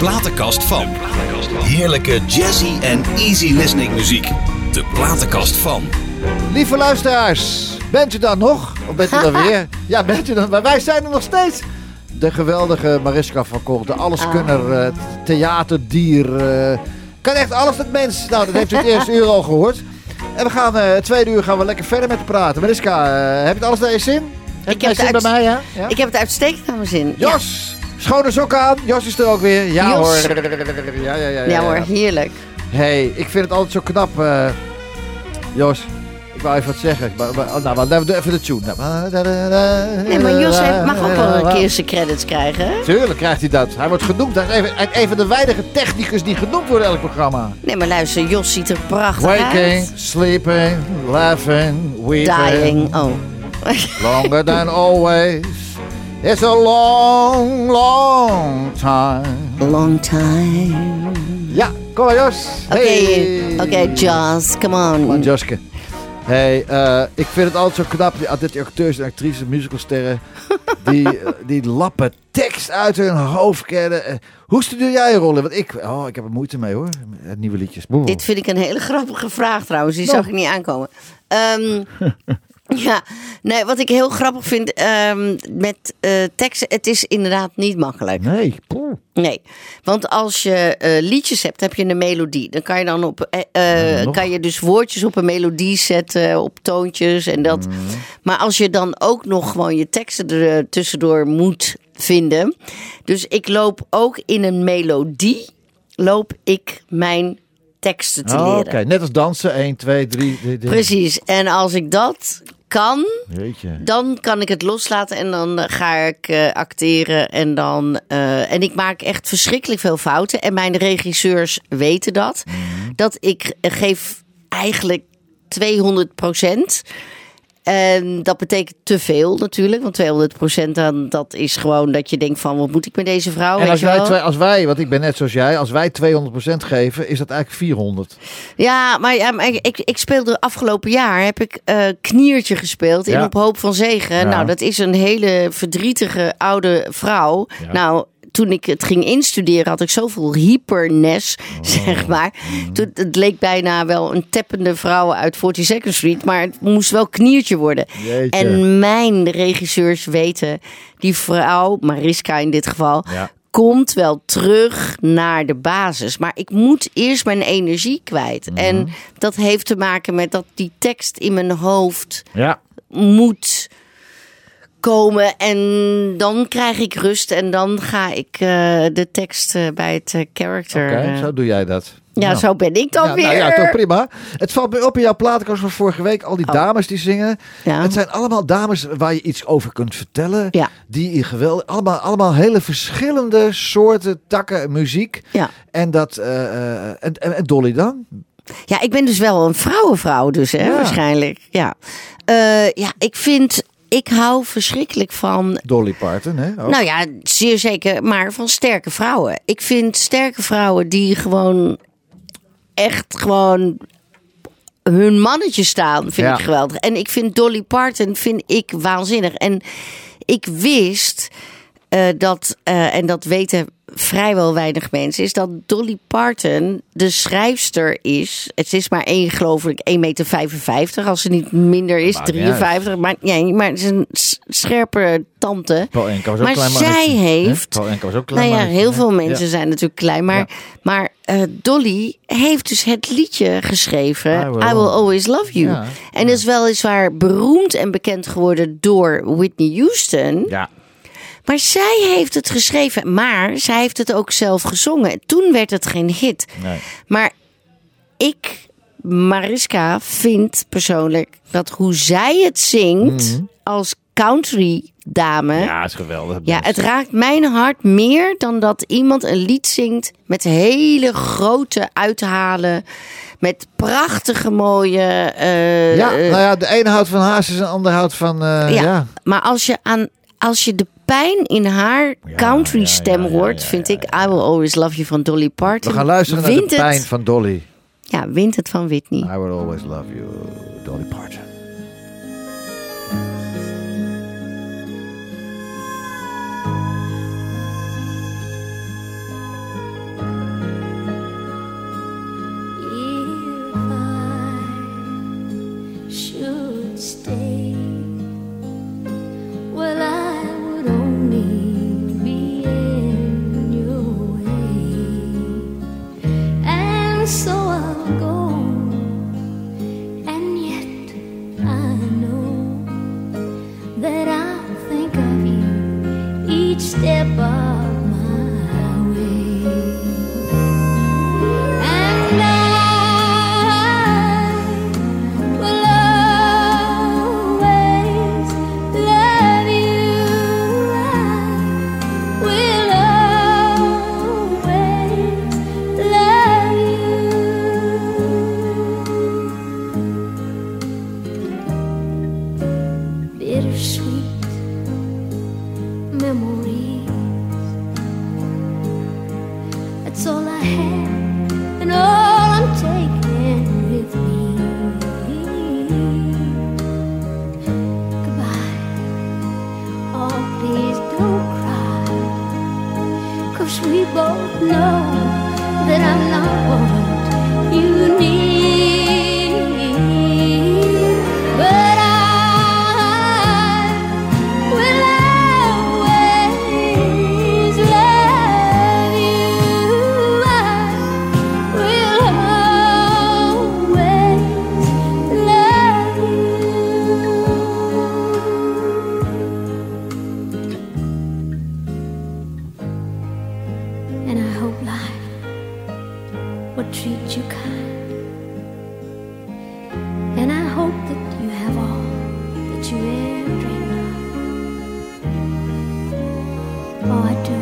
platenkast van. Heerlijke jazzy en easy listening muziek. De platenkast van. Lieve luisteraars, bent u dan nog? Of bent u dan weer? Ja, bent u dan? Maar wij zijn er nog steeds. De geweldige Mariska van Kool, de alleskunner, eh, theaterdier. eh, kan echt alles met mens. Nou, dat heeft u het eerste uur al gehoord. En we gaan, eh het tweede uur gaan we lekker verder met praten. Mariska, heb je het alles naar je zin? Heb Ik je heb zin het bij mij, ja? ja? Ik heb het uitstekend naar mijn zin. Ja. Jos, schone sokken aan. Jos is er ook weer. Ja Jos. hoor. Ja, ja, ja, Ja hoor, heerlijk. hey, ik vind het altijd zo knap. eh, Jos, ik wou even wat zeggen. Maar, maar, oh, nou, maar, even de tune. Nee, maar Jos heeft- mag ook wel een keer zijn credits krijgen. hè? Tuurlijk krijgt hij dat. Hij wordt genoemd. Hij is even, een van de weinige technicus die genoemd worden in elk programma. Nee, maar luister, Jos ziet er prachtig Waking, uit. sleeping, laughing, weeping. Dying. Oh. Longer than always. It's a long, long time. Long time. Ja, kom maar Jos. Oké, Hey. oké, Jos, come Man, on. Joske. Hey, eh, ik vind het altijd zo knap, die, dat die acteurs en actrices, musicalsterren, die, eh, die lappen tekst uit hun hoofd kennen. Eh, Hoe studeer jij je rollen? Want ik, oh, ik heb er moeite mee hoor, met nieuwe liedjes. Boe. Dit vind ik een hele grappige vraag trouwens. Die Nou. zag ik niet aankomen. Ehm, ja, nee, wat ik heel grappig vind ehm, met eh, teksten, het is inderdaad niet makkelijk. Nee, poeh. Nee, want als je eh, liedjes hebt, heb je een melodie. Dan kan je dan op, eh, kan je dus woordjes op een melodie zetten, op toontjes en dat. Mm. Maar als je dan ook nog gewoon je teksten er tussendoor moet vinden. Dus ik loop ook in een melodie, loop ik mijn teksten te Oh, Oké, leren. net als dansen, 1, 2, 3. Precies. En als ik dat kan, Jeetje. dan kan ik het loslaten en dan eh, ga ik eh, acteren. En, dan, eh, en ik maak echt verschrikkelijk veel fouten. En mijn regisseurs weten dat. Dat ik geef eigenlijk 200 procent. En dat betekent te veel natuurlijk. Want 200 procent, dan, dat is gewoon dat je denkt van... wat moet ik met deze vrouw? En als wij, twee, als wij, want ik ben net zoals jij, als wij 200% geven, is dat eigenlijk 400. Ja, maar, ja, maar ik, ik speelde afgelopen jaar heb ik eh, kniertje gespeeld in Ja. Op Hoop van Zegen. Ja. Nou, dat is een hele verdrietige oude vrouw. Nou, toen ik het ging instuderen had ik zoveel hypernes, zeg maar. Toen, het leek bijna wel een teppende vrouw uit 42nd Street, maar het moest wel kniertje worden. Jeetje. En mijn regisseurs weten, die vrouw, Mariska in dit geval, Ja. komt wel terug naar de basis. Maar ik moet eerst mijn energie kwijt. Mhm. En dat heeft te maken met dat die tekst in mijn hoofd Ja. moet komen. En dan krijg ik rust en dan ga ik eh, de tekst eh, bij het eh, character. Oké, zo doe jij dat. ja, Nou. zo ben ik dan ja, weer. Nou ja, toch prima. Het valt me op in jouw platenkast van vorige week. Al die Oh. dames die zingen. Ja. Het zijn allemaal dames waar je iets over kunt vertellen. Ja. Die geweldig... Allemaal, allemaal hele verschillende soorten takken muziek. Ja. En dat... en, en, en Dolly dan? Ja, ik ben dus wel een vrouwenvrouw, dus hè, Ja. waarschijnlijk. Ja. Ja, ik vind. Ik hou verschrikkelijk van Dolly Parton, hè? Ook. Nou ja, zeer zeker, maar van sterke vrouwen. Ik vind sterke vrouwen die gewoon echt gewoon hun mannetje staan, vind Ja. ik geweldig. En ik vind Dolly Parton vind ik waanzinnig. En ik wist eh, dat, eh, en dat weten vrijwel weinig mensen, is dat Dolly Parton de schrijfster is. Het is maar één, geloof ik, 1,55 meter, als ze niet minder is, Maakt niet 53. Maar, nee, maar het is een scherpe tante. Maar zij heeft- Nou ja, heel veel mensen zijn natuurlijk klein. Maar, maar eh, Dolly heeft dus het liedje geschreven. I I will- will, always love you. En is weliswaar beroemd en bekend geworden door Whitney Houston. Ja. Maar zij heeft het geschreven. Maar zij heeft het ook zelf gezongen. Toen werd het geen hit. Nee. Maar ik, Mariska, vind persoonlijk dat hoe zij het zingt als country dame. Mhm. Ja, is geweldig. Ja, het raakt mijn hart meer dan dat iemand een lied zingt met hele grote uithalen. Met prachtige mooie. eh, Ja, eh, nou ja, de ene houdt van haas en de ander houdt van... eh, ja. ja. Maar als je, aan, als je de pijn in haar country ja, stem ja, ja, hoort, ja, vind ik I Will Always Love You van Dolly Parton. We gaan luisteren naar de pijn het, van Dolly. Ja, wint het van Whitney. I will always love you, Dolly Parton. Oh, I do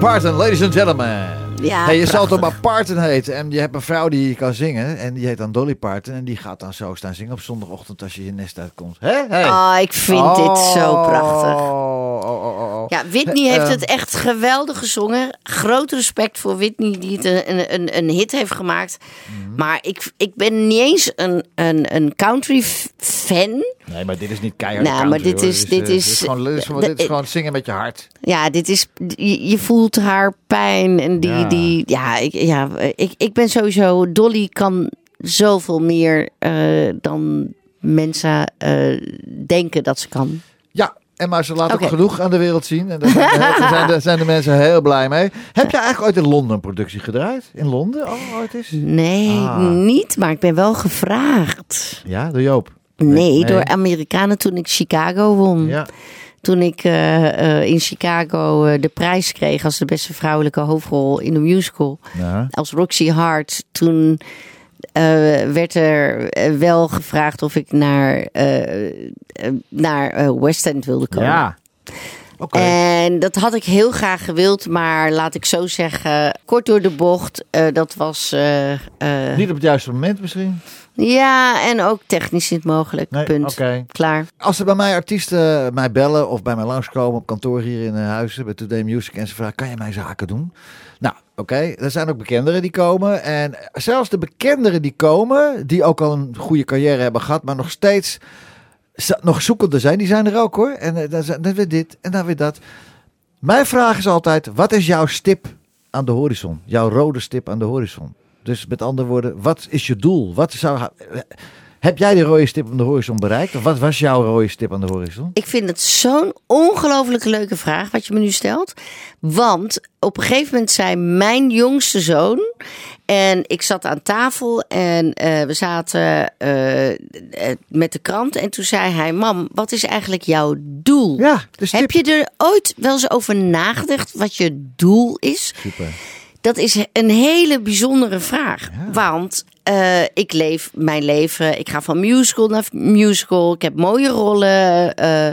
Parton, ladies and gentlemen. Ja, hey, je zal toch prachtig. maar Parton heten. En je hebt een vrouw die kan zingen. En die heet dan Dolly Parton. En die gaat dan zo staan zingen op zondagochtend als je je nest uitkomt. Hey. Oh, ik vind dit zo prachtig. Oh, oh, oh, oh, oh. Ja, Whitney heeft Eh, het echt geweldig gezongen. Groot respect voor Whitney die het een, een, een, hit heeft gemaakt. Mhm. Maar ik, ik ben niet eens een, een, een country fan. Nee, maar dit is niet keihard. Nou, maar dit is- dit eh, is- gewoon, dit is gewoon, de- dit is gewoon zingen met je hart. Ja, dit is, je, je voelt haar pijn. En die, Ja. die ja, ik, ja ik, ik ben sowieso, Dolly kan zoveel meer eh, dan mensen denken dat ze kan. Ja, en maar ze Oké. ook genoeg aan de wereld zien. En daar zijn, de, zijn, de, zijn de mensen heel blij mee. Heb je eigenlijk ooit in Londen een productie gedraaid? In Londen? Oh, ooit is? Nee, Ah. niet, maar ik ben wel gevraagd. Ja, door Joop. Nee, nee. door Amerikanen toen ik Chicago won. Ja. Toen ik eh, eh, in Chicago eh, de prijs kreeg als de beste vrouwelijke hoofdrol in een musical. Ja. Als Roxy Hart. Toen werd er eh, wel gevraagd of ik naar, eh, eh, naar eh, West End wilde komen. Ja. Oké. En dat had ik heel graag gewild, maar laat ik zo zeggen, kort door de bocht. eh, dat was. eh, eh, Niet op het juiste moment misschien? ja, en ook technisch niet mogelijk. Nee, Punt. oké. Klaar. Als er bij mij artiesten mij bellen of bij mij langskomen op kantoor hier in eh, Huizen bij Today Music en ze vragen, kan je mijn zaken doen? Oké, er zijn ook bekenderen die komen. En zelfs de bekenderen die komen, die ook al een goede carrière hebben gehad, maar nog steeds nog zoekende zijn, die zijn er ook hoor. En eh, dan, dan weer dit en dan weer dat. Mijn vraag is altijd, wat is jouw stip aan de horizon? Jouw rode stip aan de horizon? Dus met andere woorden, wat is je doel? Wat zou, heb jij die rode stip aan de horizon bereikt? Of wat was jouw rode stip aan de horizon? Ik vind het zo'n ongelooflijke leuke vraag wat je me nu stelt. Want op een gegeven moment zei mijn jongste zoon. En ik zat aan tafel en eh, we zaten eh, eh, met de krant. En toen zei hij: Mam, wat is eigenlijk jouw doel? Ja, de. Heb je er ooit wel eens over nagedacht wat je doel is? Super. Dat is een hele bijzondere vraag. Want eh, ik leef mijn leven. Ik ga van musical naar musical. Ik heb mooie rollen. eh,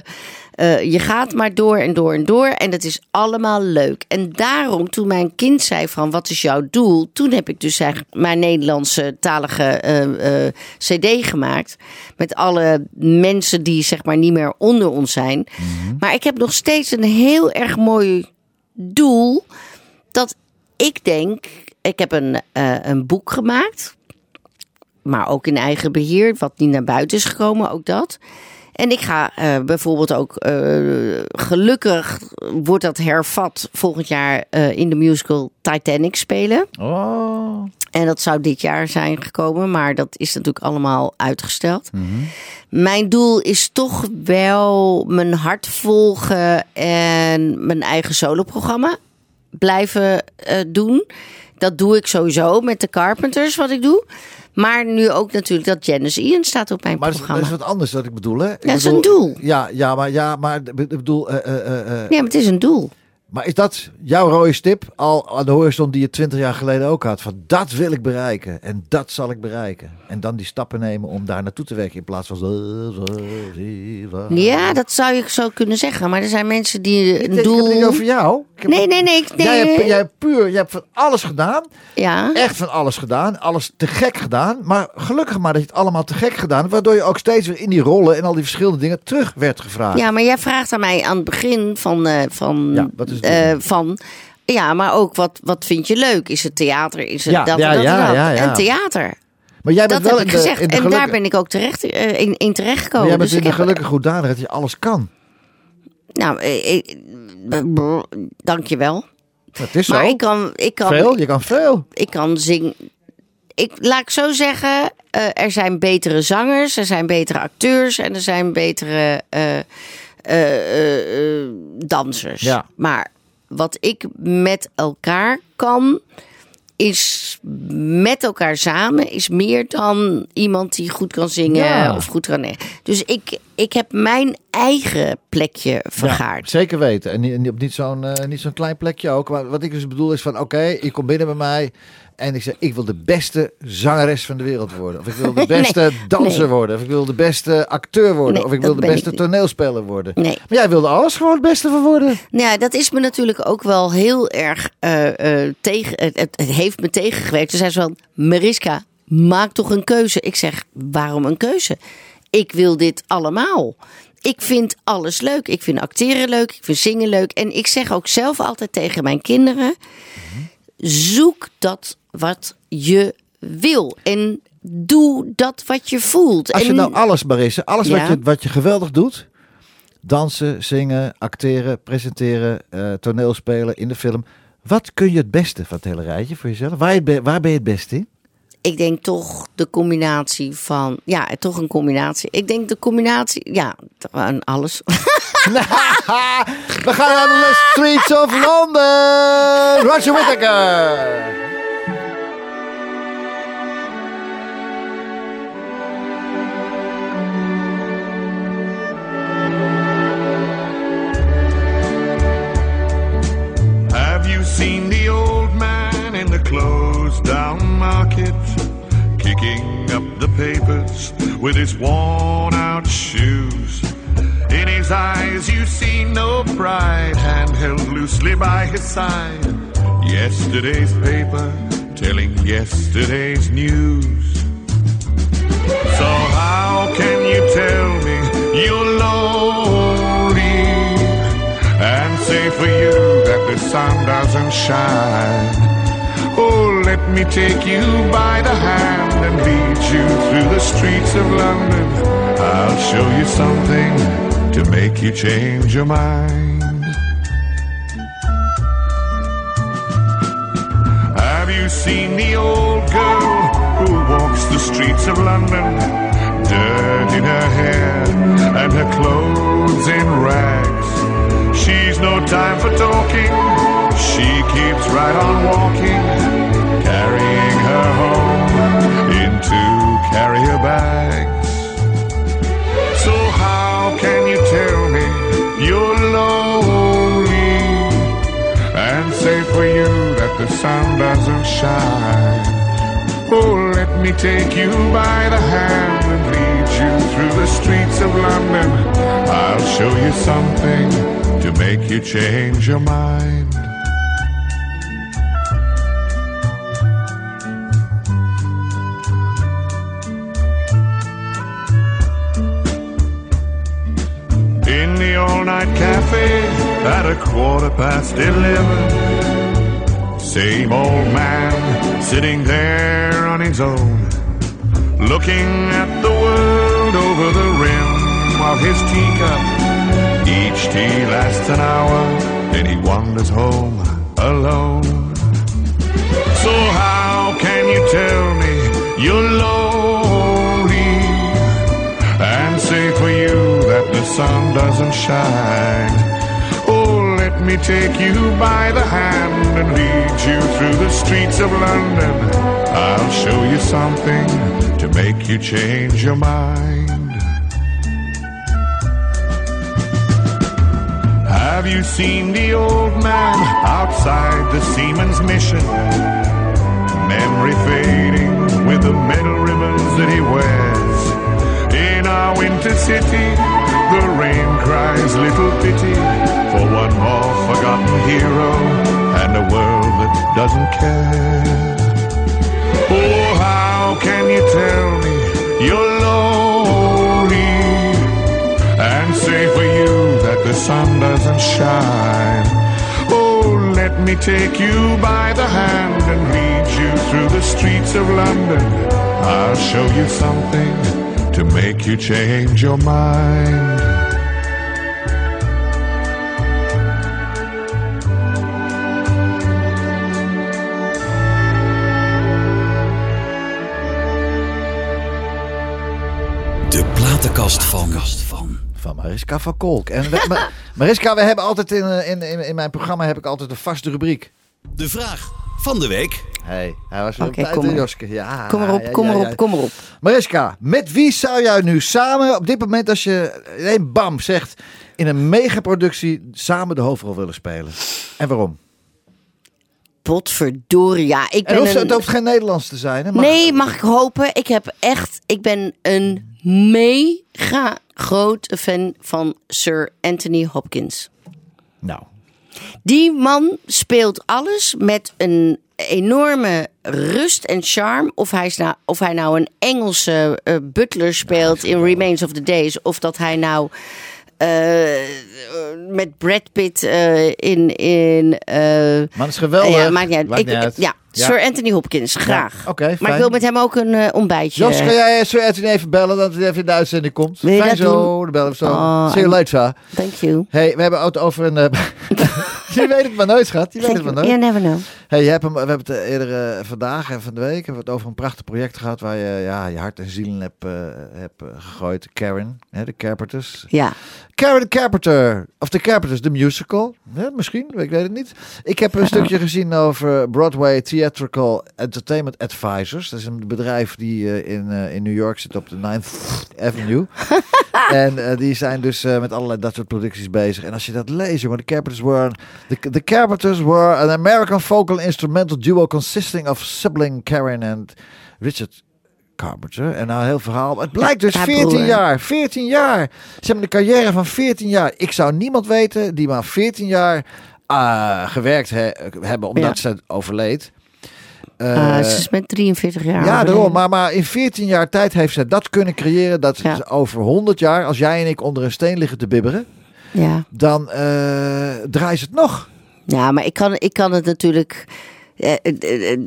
eh, je gaat maar door en door en door. En dat is allemaal leuk. En daarom, toen mijn kind zei van wat is jouw doel? Toen heb ik dus mijn Nederlandse talige cd gemaakt. Met alle mensen die zeg maar niet meer onder ons zijn. Maar ik heb nog steeds een heel erg mooi doel. Dat ik denk, ik heb een, een boek gemaakt. Maar ook in eigen beheer, wat niet naar buiten is gekomen, ook dat. En ik ga eh, bijvoorbeeld ook, eh, gelukkig wordt dat hervat volgend jaar eh, in de musical Titanic spelen. Oh. En dat zou dit jaar zijn gekomen, maar dat is natuurlijk allemaal uitgesteld. Mhm. Mijn doel is toch wel mijn hart volgen en mijn eigen soloprogramma blijven doen. Dat doe ik sowieso met de Carpenters, wat ik doe. Maar nu ook natuurlijk dat Janice Ian staat op mijn Maar dat is, dat programma. is wat anders wat ik bedoel, hè? Ik Dat is een doel. Ja, ja, maar, ja, maar ik bedoel... eh, eh, eh, Nee, maar het is een doel. Maar is dat jouw rode stip al aan de horizon die je twintig jaar geleden ook had? Van dat wil ik bereiken en dat zal ik bereiken. En dan die stappen nemen om daar naartoe te werken in plaats van... Ja, dat zou je zo kunnen zeggen. Maar er zijn mensen die Ik, een ik heb het doel... niet over jou. Ik Nee, nee, nee. ik- nee. Jij, hebt, jij hebt puur, jij hebt van alles gedaan. Ja. Echt van alles gedaan. Alles te gek gedaan. Maar gelukkig maar dat je het allemaal te gek gedaan. Waardoor je ook steeds weer in die rollen en al die verschillende dingen terug werd gevraagd. Ja, maar jij vraagt aan mij aan het begin van. eh, van, Ja, wat is het begin? van ja, maar ook wat, wat vind je leuk? Is het theater? Is het Ja, dat, ja, dat, ja, dat? ja, ja. En theater. Maar jij Dat bent wel heb ik de, gezegd. in de En daar ben ik ook terecht, eh, in, in terecht maar gekomen. jij bent Dus in ik de heb- gelukkige hoedanigheid dat je alles kan. Nou, eh, eh, dankjewel. Dat is Maar zo. ik kan, ik kan, veel, je kan veel. ik kan zingen. Ik, laat ik zo zeggen, eh, er zijn betere zangers, er zijn betere acteurs en er zijn betere eh, eh, eh, eh, dansers. Ja. Maar wat ik met elkaar kan, is met elkaar samen, is meer dan iemand die goed kan zingen Ja. of goed kan. Dus ik, ik heb mijn eigen plekje vergaard. Ja, zeker weten. En niet, niet- op niet zo'n niet zo'n klein plekje ook. Maar wat ik dus bedoel is van oké, je komt binnen bij mij. En ik zeg, ik wil de beste zangeres van de wereld worden. Of ik wil de Nee, beste danser nee. worden. Of ik wil de beste acteur worden. Nee, of ik wil de ik beste toneelspeler worden. Nee. Maar jij wilde alles gewoon het beste van worden. Nou Ja, dat is me natuurlijk ook wel heel erg eh, eh, tegen. Het, het, het heeft me tegengewerkt. Toen zei ze van: Mariska, maak toch een keuze. Ik zeg: waarom een keuze? Ik wil dit allemaal. Ik vind alles leuk. Ik vind acteren leuk. Ik vind zingen leuk. En ik zeg ook zelf altijd tegen mijn kinderen: zoek dat wat je wil. En doe dat wat je voelt. Als je en, nou alles, Marisse, alles wat, je, wat je geweldig doet. Dansen, zingen, acteren, presenteren, eh toneelspelen in de film. Wat kun je het beste van het hele rijtje voor jezelf? Waar, je, waar ben je het beste in? Ik denk toch de combinatie van. Ja, toch een combinatie. Ik denk de combinatie. Ja, aan alles. We gaan naar de streets of London. Roger Whittaker. Seen the old man in the closed down market? Kicking up the papers with his worn out shoes. In his eyes, you see no pride, hand held loosely by his side. Yesterday's paper telling yesterday's news. So, how can you tell me you're lonely and say for you the sun doesn't shine? Oh, let me take you by the hand and lead you through the streets of London. I'll show you something to make you change your mind. Have you seen the old girl who walks the streets of London? Dirt in her hair and her clothes in rags. She's no time for talking, she keeps right on walking, carrying her home in two carrier bags. So, how can you tell me you're lonely? and say for you that the sun doesn't shine. Oh, let me take you by the hand and lead you through the streets of London. I'll show you something to make you change your mind. In the all-night cafe at a quarter past eleven. Same old man sitting there on his own, looking at the world over the rim of his teacup. Each tea lasts an hour, then he wanders home alone. So how can you tell me you're lonely and say for you that the sun doesn't shine? Oh, let me take you by the hand and lead you through the streets of London. I'll show you something to make you change your mind. Have you seen the old man outside the seaman's mission? Memory fading with the metal ribbons that he wears. In our winter city, the rain cries little pity for one more forgotten hero and a world that doesn't care. Oh, how can you tell me you're lonely and say for you that the sun doesn't shine? Oh, let me take you by the hand and lead you through the streets of London. I'll show you something to make you change your mind. De platenkast van. Mariska van Kolk. En we- Ma- Mariska, we hebben altijd in, in, in, in mijn programma heb ik altijd een vaste rubriek. De vraag van de week. Hey, hij was weer Oké, op tijd, kom. Joske. Ja, Kom erop, ja, kom ja, erop, ja. kom erop. Mariska, met wie zou jij nu samen, op dit moment als je ineens bam zegt, in een megaproductie samen de hoofdrol willen spelen? En waarom? Potverdorie, ja. Ik En ben hoeft, een... het hoeft geen Nederlands te zijn. Hè? Mag- Nee, mag ik hopen. Ik heb echt, ik ben een mega grote fan van Sir Anthony Hopkins. Nou, Die man speelt alles met een enorme rust en charme. Of hij, is nou, of hij nou een Engelse eh, butler speelt in Remains of the Days. Of dat hij nou met Brad Pitt eh, in... in eh, maar het is geweldig. ja, maakt niet uit. Maakt Ik-. Ja, Sir Anthony Hopkins, graag. maar ik wil met hem ook een eh, ontbijtje. Jos, ga jij Sir Anthony even bellen dat hij even in de uitzending komt? Wil je Fijn dat zo, doen? dan bellen we zo. Oh, See you later. Thank you. Hey, we hebben het over een... eh, je weet het maar nooit, schat. Je weet het maar nooit. You never know. Hey, je hebt hem, we hebben het eh, eerder eh, vandaag en van de week hebben we het over een prachtig project gehad waar je ja, je hart en ziel in hebt, eh, hebt gegooid. Karen, hè, de Carpenters. Ja. Karen Carpenter, of The Carpenters, de musical. Hè, misschien, ik weet het niet. Ik heb een stukje gezien over Broadway Theatrical Entertainment Advisors. Dat is een bedrijf die in, in New York zit op de 9th Avenue. en die zijn dus met allerlei dat soort producties bezig. En als je dat leest, jongen, de Carpenters were... The, the Carpenters were an American vocal instrumental duo consisting of sibling Karen and Richard Carpenter. En nou, heel verhaal. Het blijkt dus Haar 14 broer. jaar. 14 jaar. Ze hebben een carrière van 14 jaar. Ik zou niemand weten die maar 14 jaar ah, gewerkt he- hebben omdat ze overleed. Eh, Eh, ze is met 43 jaar. ja, daarom. Maar, maar in 14 jaar tijd heeft ze dat kunnen creëren. Dat Ja. ze over 100 jaar, als jij en ik onder een steen liggen te bibberen, Ja. dan draait ze het nog. ja, maar ik kan, ik kan het natuurlijk. eh, eh,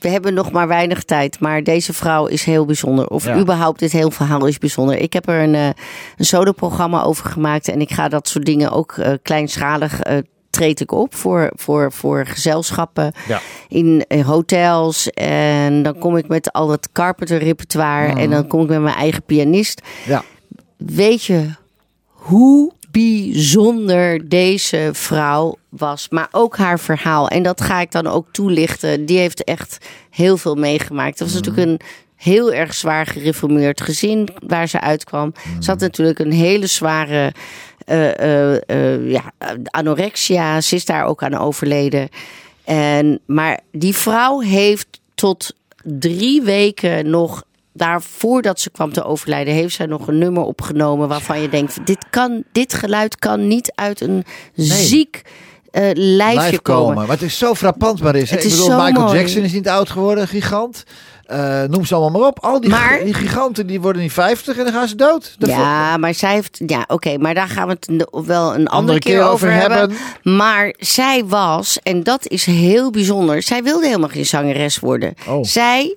We hebben nog maar weinig tijd, maar deze vrouw is heel bijzonder. Of Ja. überhaupt dit heel verhaal is bijzonder. Ik heb er een, een solo-programma over gemaakt en ik ga dat soort dingen ook kleinschalig treed ik op voor, voor, voor gezelschappen Ja. in, hotels. En dan kom ik met al het Carpenter repertoire en dan kom ik met mijn eigen pianist. Ja. Weet je hoe bijzonder deze vrouw was, maar ook haar verhaal. En dat ga ik dan ook toelichten. Die heeft echt heel veel meegemaakt. Het was natuurlijk een heel erg zwaar gereformeerd gezin waar ze uitkwam. Ze had natuurlijk een hele zware eh, eh, eh, ja, anorexia. Ze is daar ook aan overleden. En, maar die vrouw heeft tot drie weken nog daar voordat ze kwam te overlijden, heeft zij nog een nummer opgenomen waarvan je denkt: dit, kan, dit geluid kan niet uit een ziek eh, lijfje komen. Wat is zo frappant maar is. Het Ik is bedoel, Michael mooi. Jackson is niet oud geworden, gigant. Eh, noem ze allemaal maar op. Al die, Maar- die giganten die worden niet 50 en dan gaan ze dood. Dat Ja, maar zij heeft. Ja, oké, maar daar gaan we het wel een andere, keer keer, over hebben. hebben. Maar zij was, en dat is heel bijzonder, zij wilde helemaal geen zangeres worden. Oh. Zij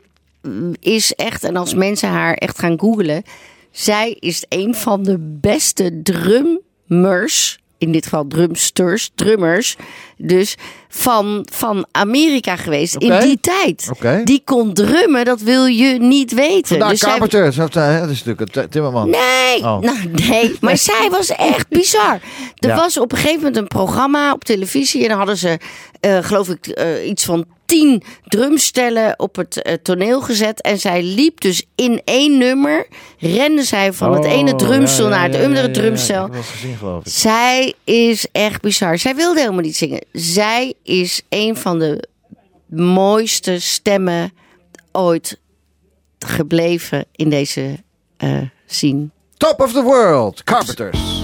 is echt, en als mensen haar echt gaan googlen, zij is een van de beste drummers in dit geval drumsters, drummers, dus van, van Amerika geweest in die tijd. Die kon drummen, dat wil je niet weten. Vandaar Dus Carpenter. Dat, eh, dat is natuurlijk een timmerman. Nee, Oh. nou, nee, maar zij was echt bizar. Er Ja. was op een gegeven moment een programma op televisie en dan hadden ze, eh, geloof ik, eh, iets van tien drumstellen op het eh, toneel gezet. En zij liep dus in één nummer, rende zij van het Oh, ene drumstel ja, ja, naar het andere ja, ja, drumstel. Gezien, geloof ik. Zij is echt bizar. Zij wilde helemaal niet zingen. Zij is een van de mooiste stemmen ooit gebleven in deze eh scene. Top of the world. Carpenters.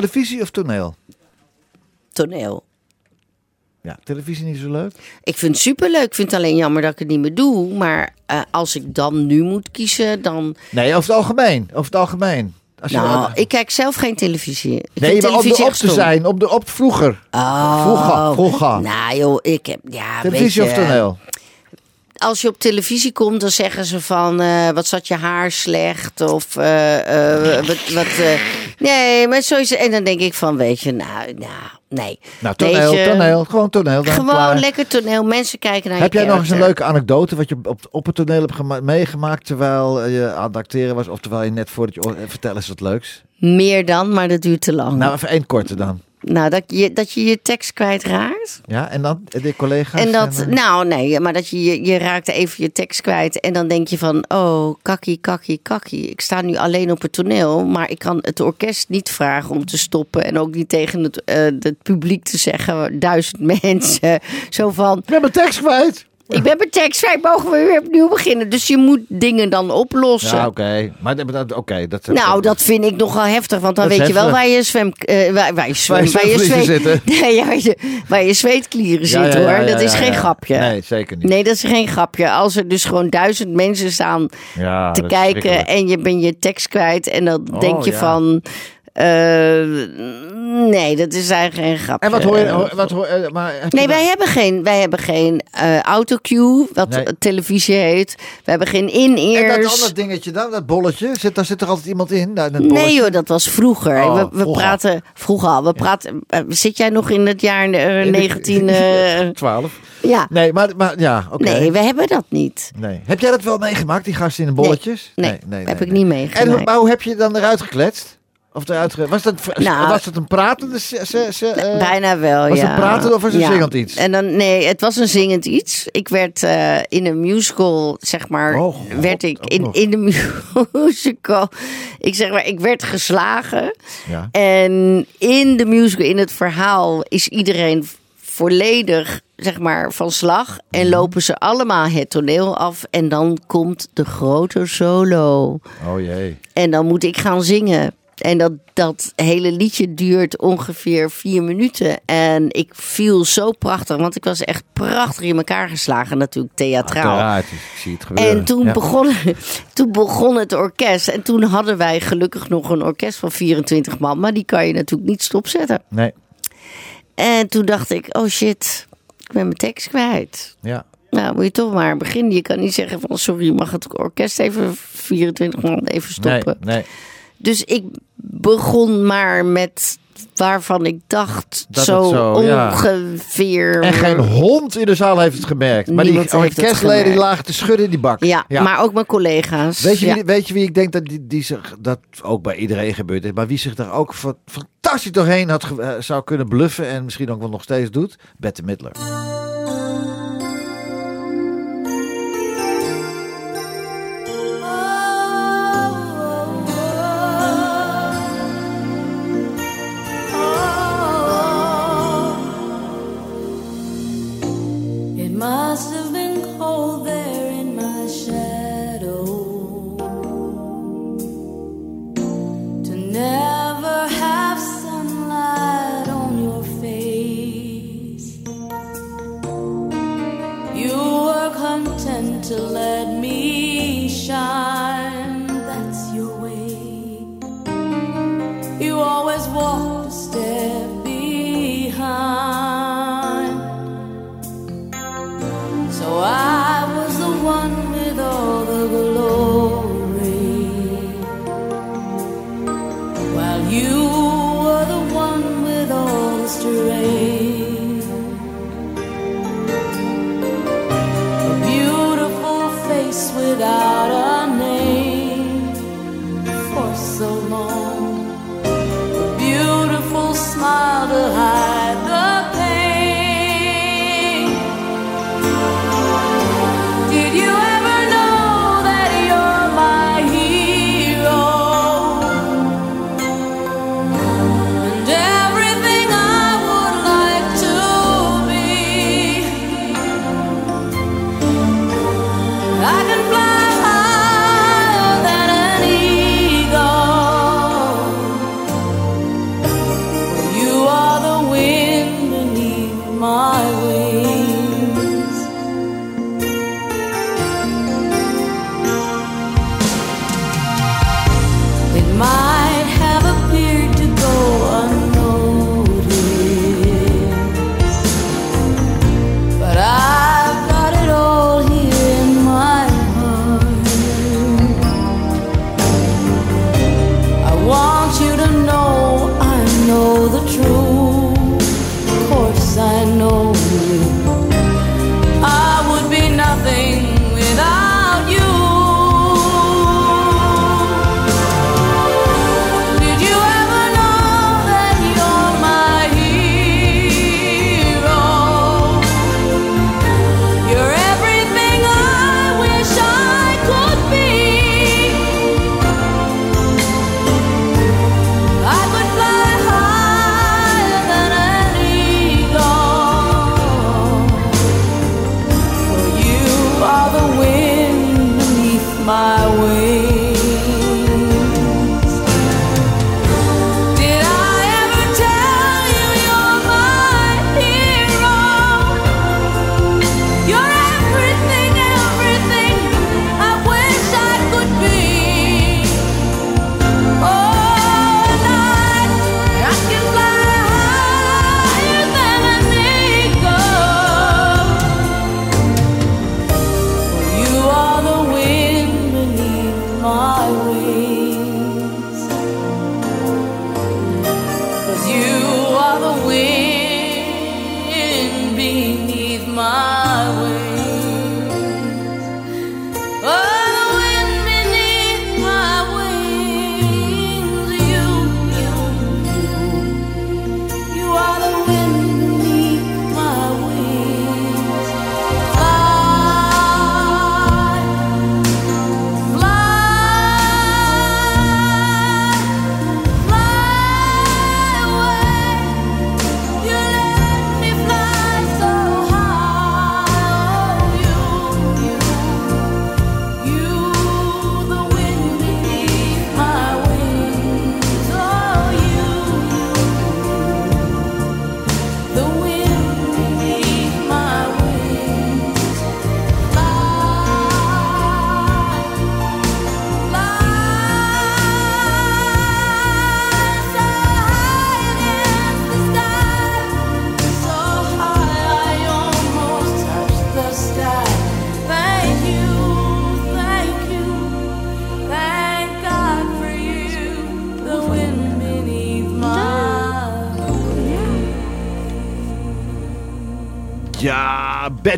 Televisie of toneel? Toneel. Ja, televisie niet zo leuk? Ik vind het superleuk. Ik vind het alleen jammer dat ik het niet meer doe. Maar eh, als ik dan nu moet kiezen, dan... Nee, over het algemeen. Over het algemeen. Als je Nou, ik kijk zelf geen televisie. Ik nee, maar op, de, echt te zijn. Op de, op vroeger. Oh. Vroeger, vroeger. Nou joh, ik heb... Ja, televisie weet of toneel? Als je op televisie komt, dan zeggen ze van... eh, wat zat je haar slecht? Of eh, eh, wat... wat nee, maar het. En dan denk ik van, weet je, nou, nou nee. Nou, toneel, je, toneel. Gewoon toneel. Dan Gewoon klaar. lekker toneel. Mensen kijken naar Heb je jij nog eens een leuke anekdote wat je op, op het toneel hebt gema- meegemaakt terwijl je aan het acteren was? Of terwijl je net voordat je... Vertel eens wat leuks. Meer dan, maar dat duurt te lang. Nou, even één korte dan. Nou, dat je, dat je je tekst kwijtraakt. Ja, en dan de collega's? En dat, eh, nou nee, maar dat je, je, je raakt even je tekst kwijt. En dan denk je van, oh, kakkie, kakkie, kakkie. Ik sta nu alleen op het toneel. Maar ik kan het orkest niet vragen om te stoppen. En ook niet tegen het, eh, het publiek te zeggen, duizend mensen. Zo van, Ik ben mijn tekst kwijt. Ik ben mijn tekst kwijt, mogen we weer opnieuw beginnen. Dus je moet dingen dan oplossen. Ja, oké. Maar dat- dat- oké, dat... Nou, dat vind ik nogal heftig, want dan Dat is weet je wel heftig. waar je zwem, eh, waar, waar je zwem, Waar je zitten. Nee, ja, waar, je, waar je zweetklieren Ja, zitten, ja, ja, hoor. Dat is ja, geen ja. grapje. Nee, zeker niet. Nee, dat is geen grapje. Als er dus gewoon duizend mensen staan Ja, te dat is kijken verschrikkelijk. en je bent je tekst kwijt en dan Oh, denk je ja. van. Eh, nee, dat is eigenlijk geen grapje. En wat hoor je... ho- Wat hoor, eh, maar Nee, wij hebben geen, wij hebben geen eh, autocue, wat Nee. televisie heet. We hebben geen En dat in-ears. andere dingetje dan, dat bolletje, zit, daar zit er altijd iemand in? Nou, dat bolletje? Nee joh, dat was vroeger. Oh, we, we vroeger. praten vroeger al. We praten. eh, zit jij nog in het jaar eh, In de- 19? eh, 12. ja. Nee, maar, maar ja, oké. Nee, we hebben dat niet. Nee. Heb jij dat wel meegemaakt, die gasten in de bolletjes? Nee, heb ik niet meegemaakt. En maar hoe heb je dan eruit gekletst? Of eruit ge- was, dat, Nou, was het een pratende... Eh, Bijna wel, was ja. het pratend of was het Ja. zingend iets? En dan, nee, het was een zingend iets. Ik werd eh, in een musical, zeg maar, Oh, God, werd ik in, in de musical, ik zeg maar, ik werd geslagen. Ja. En in de musical, in het verhaal, is iedereen volledig, zeg maar, van slag. En Mhm. lopen ze allemaal het toneel af. En dan komt de grote solo. Oh jee. En dan moet ik gaan zingen. En dat, dat hele liedje duurt ongeveer vier minuten. En ik viel zo prachtig, want ik was echt prachtig in elkaar geslagen, natuurlijk theatraal. Uiteraard, ik zie het gebeuren. En toen, Ja. begon, toen begon het orkest. En toen hadden wij gelukkig nog een orkest van 24 man. Maar die kan je natuurlijk niet stopzetten. Nee, En toen dacht ik, oh shit, ik ben mijn tekst kwijt. ja. Nou, moet je toch maar beginnen. Je kan niet zeggen van sorry, mag het orkest even 24 man even stoppen. Nee, nee. Dus ik begon maar met waarvan ik dacht Dat zo, ja. ongeveer. En geen hond in de zaal heeft het gemerkt. Maar Niemand die orkestleden gemerkt. lagen te schudden in die bak. Ja, maar ook mijn collega's. Weet je, Ja. wie, weet je wie ik denk dat, die, die zich, dat ook bij iedereen gebeurd is, maar wie zich daar ook fa- fantastisch doorheen had, eh, zou kunnen bluffen en misschien ook wel nog steeds doet? Bette Midler. To let me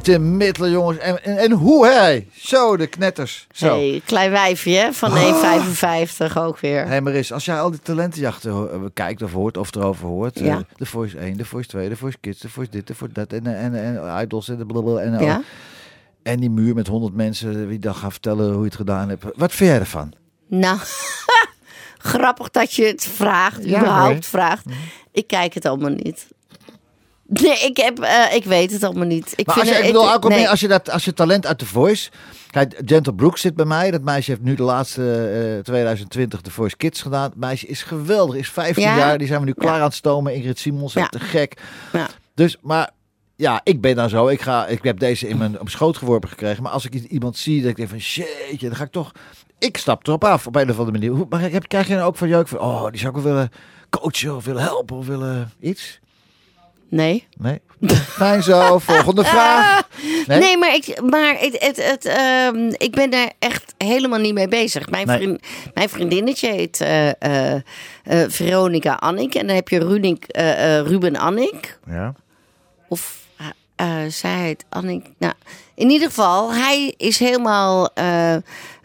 Ja, Bette Midler, jongens. En, en, en hoe, hè? Zo, de knetters. Zo. Hey, klein wijfje van 1,55 ook weer. Hé Maris, als jij al die talentenjachten eh, kijkt of hoort of erover hoort. eh, Ja. De Voice 1, de Voice 2, de Voice Kids, de Voice dit, de Voice dat en, en, en Idols en de blablabla. En, Ja? en die muur met 100 mensen die dan gaan vertellen hoe je het gedaan hebt. Wat vind jij ervan? Nou, grappig dat je het vraagt, Ja, überhaupt vraagt. Ik kijk het allemaal niet. Nee, ik, heb, eh, ik weet het allemaal niet. Ik Maar vind als je, ik bedoel, nee. als je, dat, als je talent uit de Voice... Kijk, Gentle Brooks zit bij mij. Dat meisje heeft nu de laatste eh, 2020 de Voice Kids gedaan. Het meisje is geweldig, is 15 Ja? jaar. Die zijn we nu klaar Ja. aan het stomen. Ingrid Simons, Ja. te gek. Ja. Dus, maar ja, ik ben dan zo. Ik, ga, ik heb deze in mijn op schoot geworpen gekregen. Maar als ik iemand zie, dat ik denk van shitje, dan ga ik toch... Ik stap erop af op een of andere manier. Maar heb, krijg je dan ook van jeuk van... Oh, die zou ik wel willen coachen of willen helpen of willen iets? Nee. Nee? Fijn zo. Volgende vraag. Nee? Nee, maar, ik, maar het, het, het, ehm, ik ben daar echt helemaal niet mee bezig. Mijn, Nee. vriend, mijn vriendinnetje heet eh, Veronica Annik. En dan heb je Runik, Ruben Annik. Ja. Of zij heet Annik. Nou, in ieder geval, hij is helemaal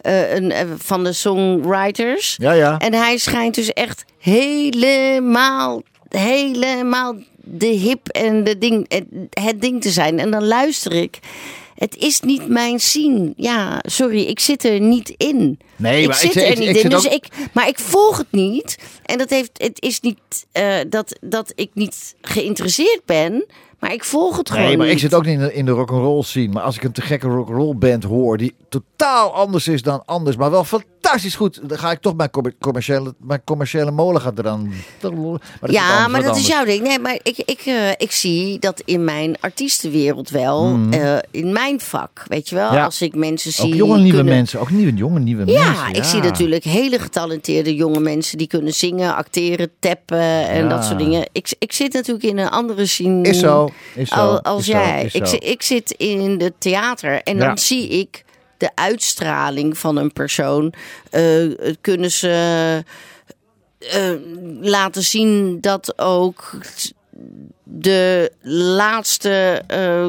een, van de songwriters. Ja, ja. En hij schijnt dus echt helemaal, helemaal de hip en de ding, het, het ding te zijn. En dan luister ik. Het is niet mijn scene. Ja, sorry, ik zit er niet in. Nee, ik maar ik zit zit- er ik- niet ik in. Dus ook- ik, maar ik volg het niet. En dat heeft, het is niet eh, dat, dat ik niet geïnteresseerd ben. Maar ik volg het gewoon Nee, maar ik zit ook niet in de, in de rock'n'roll scene. Maar als ik een te gekke rock'n'roll band hoor die totaal anders is dan anders, maar wel fantastisch goed, dan ga ik toch mijn, commer- commerciële, mijn commerciële molen gaan eraan. Maar ja, maar dat is jouw ding. Nee, maar ik, ik, eh, ik zie dat in mijn artiestenwereld wel. eh, in mijn vak, weet je wel. Mhm. Ja. Als ik mensen zie Ook jonge nieuwe kunnen- mensen, ook nieuwe jonge nieuwe Ja, mensen. ik zie natuurlijk hele getalenteerde jonge mensen die kunnen zingen, acteren, tappen en Ja. dat soort dingen. Ik, ik zit natuurlijk in een andere scene Is zo, is zo, al- als is zo, jij. is ik, zo. ik zit in de theater en dan zie ik de uitstraling van een persoon. Eh, kunnen ze eh, laten zien dat ook de laatste. eh,